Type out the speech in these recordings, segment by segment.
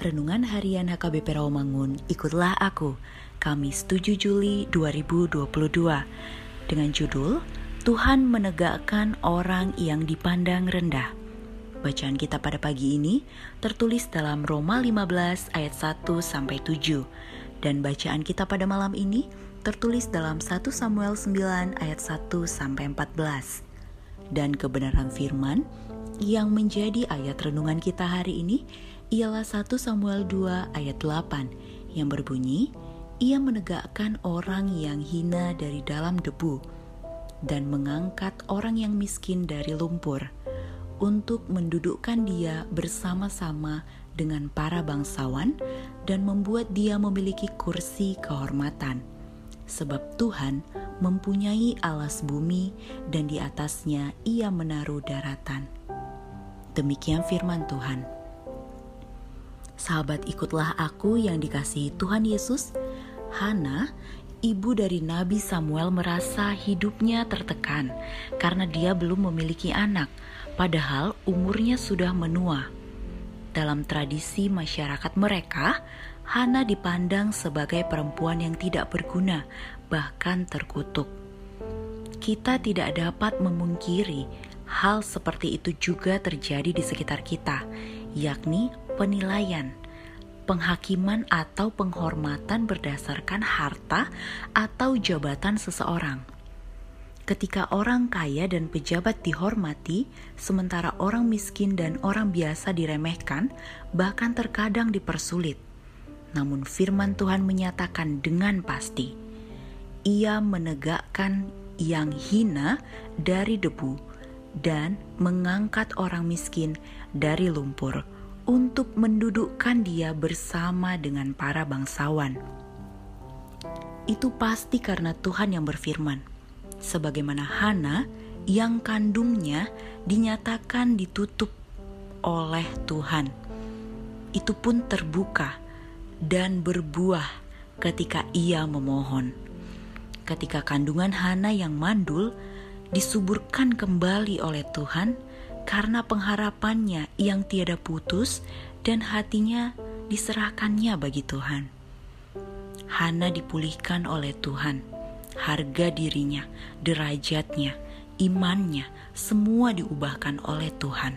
Renungan Harian HKBP Rawamangun, ikutlah aku, Kamis 7 Juli 2022, dengan judul Tuhan menegakkan orang yang dipandang rendah. Bacaan kita pada pagi ini tertulis dalam Roma 15 ayat 1 sampai 7 dan bacaan kita pada malam ini tertulis dalam 1 Samuel 9 ayat 1 sampai 14. Dan kebenaran firman yang menjadi ayat renungan kita hari ini ialah 1 Samuel 2 ayat 8 yang berbunyi, Ia menegakkan orang yang hina dari dalam debu dan mengangkat orang yang miskin dari lumpur untuk mendudukkan dia bersama-sama dengan para bangsawan dan membuat dia memiliki kursi kehormatan. Sebab Tuhan mempunyai alas bumi dan di atasnya ia menaruh daratan. Demikian firman Tuhan. Sahabat ikutlah aku yang dikasihi Tuhan Yesus. Hana, ibu dari Nabi Samuel merasa hidupnya tertekan karena dia belum memiliki anak, padahal umurnya sudah menua. Dalam tradisi masyarakat mereka, Hana dipandang sebagai perempuan yang tidak berguna, bahkan terkutuk. Kita tidak dapat memungkiri hal seperti itu juga terjadi di sekitar kita, yakni penilaian, penghakiman atau penghormatan berdasarkan harta atau jabatan seseorang. Ketika orang kaya dan pejabat dihormati, sementara orang miskin dan orang biasa diremehkan, bahkan terkadang dipersulit. Namun, firman Tuhan menyatakan dengan pasti, "Ia menegakkan yang hina dari debu dan mengangkat orang miskin dari lumpur." Untuk mendudukkan dia bersama dengan para bangsawan. Itu pasti karena Tuhan yang berfirman, sebagaimana Hana yang kandungnya dinyatakan ditutup oleh Tuhan. Itu pun terbuka dan berbuah ketika ia memohon. Ketika kandungan Hana yang mandul disuburkan kembali oleh Tuhan, karena pengharapannya yang tiada putus dan hatinya diserahkannya bagi Tuhan. Hana dipulihkan oleh Tuhan, harga dirinya, derajatnya, imannya, semua diubahkan oleh Tuhan.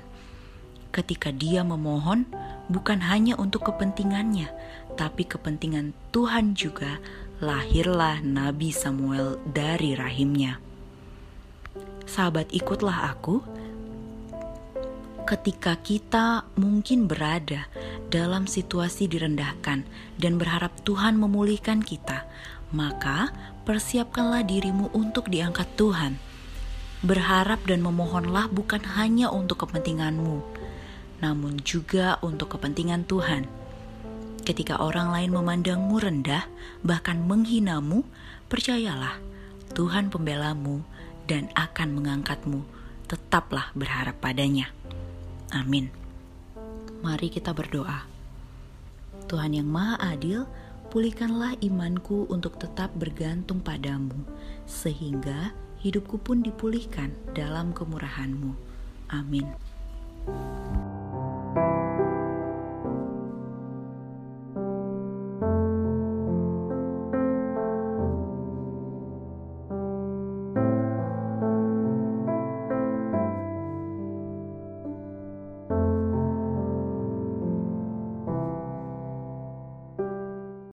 Ketika dia memohon, bukan hanya untuk kepentingannya, tapi kepentingan Tuhan juga, lahirlah Nabi Samuel dari rahimnya. Sahabat, ikutlah aku ketika kita mungkin berada dalam situasi direndahkan dan berharap Tuhan memulihkan kita, maka persiapkanlah dirimu untuk diangkat Tuhan. Berharap dan memohonlah bukan hanya untuk kepentinganmu, namun juga untuk kepentingan Tuhan. Ketika orang lain memandangmu rendah, bahkan menghinamu, percayalah Tuhan pembelamu dan akan mengangkatmu. Tetaplah berharap padanya. Amin. Mari kita berdoa. Tuhan yang Maha Adil, pulihkanlah imanku untuk tetap bergantung padamu, sehingga hidupku pun dipulihkan dalam kemurahanmu. Amin.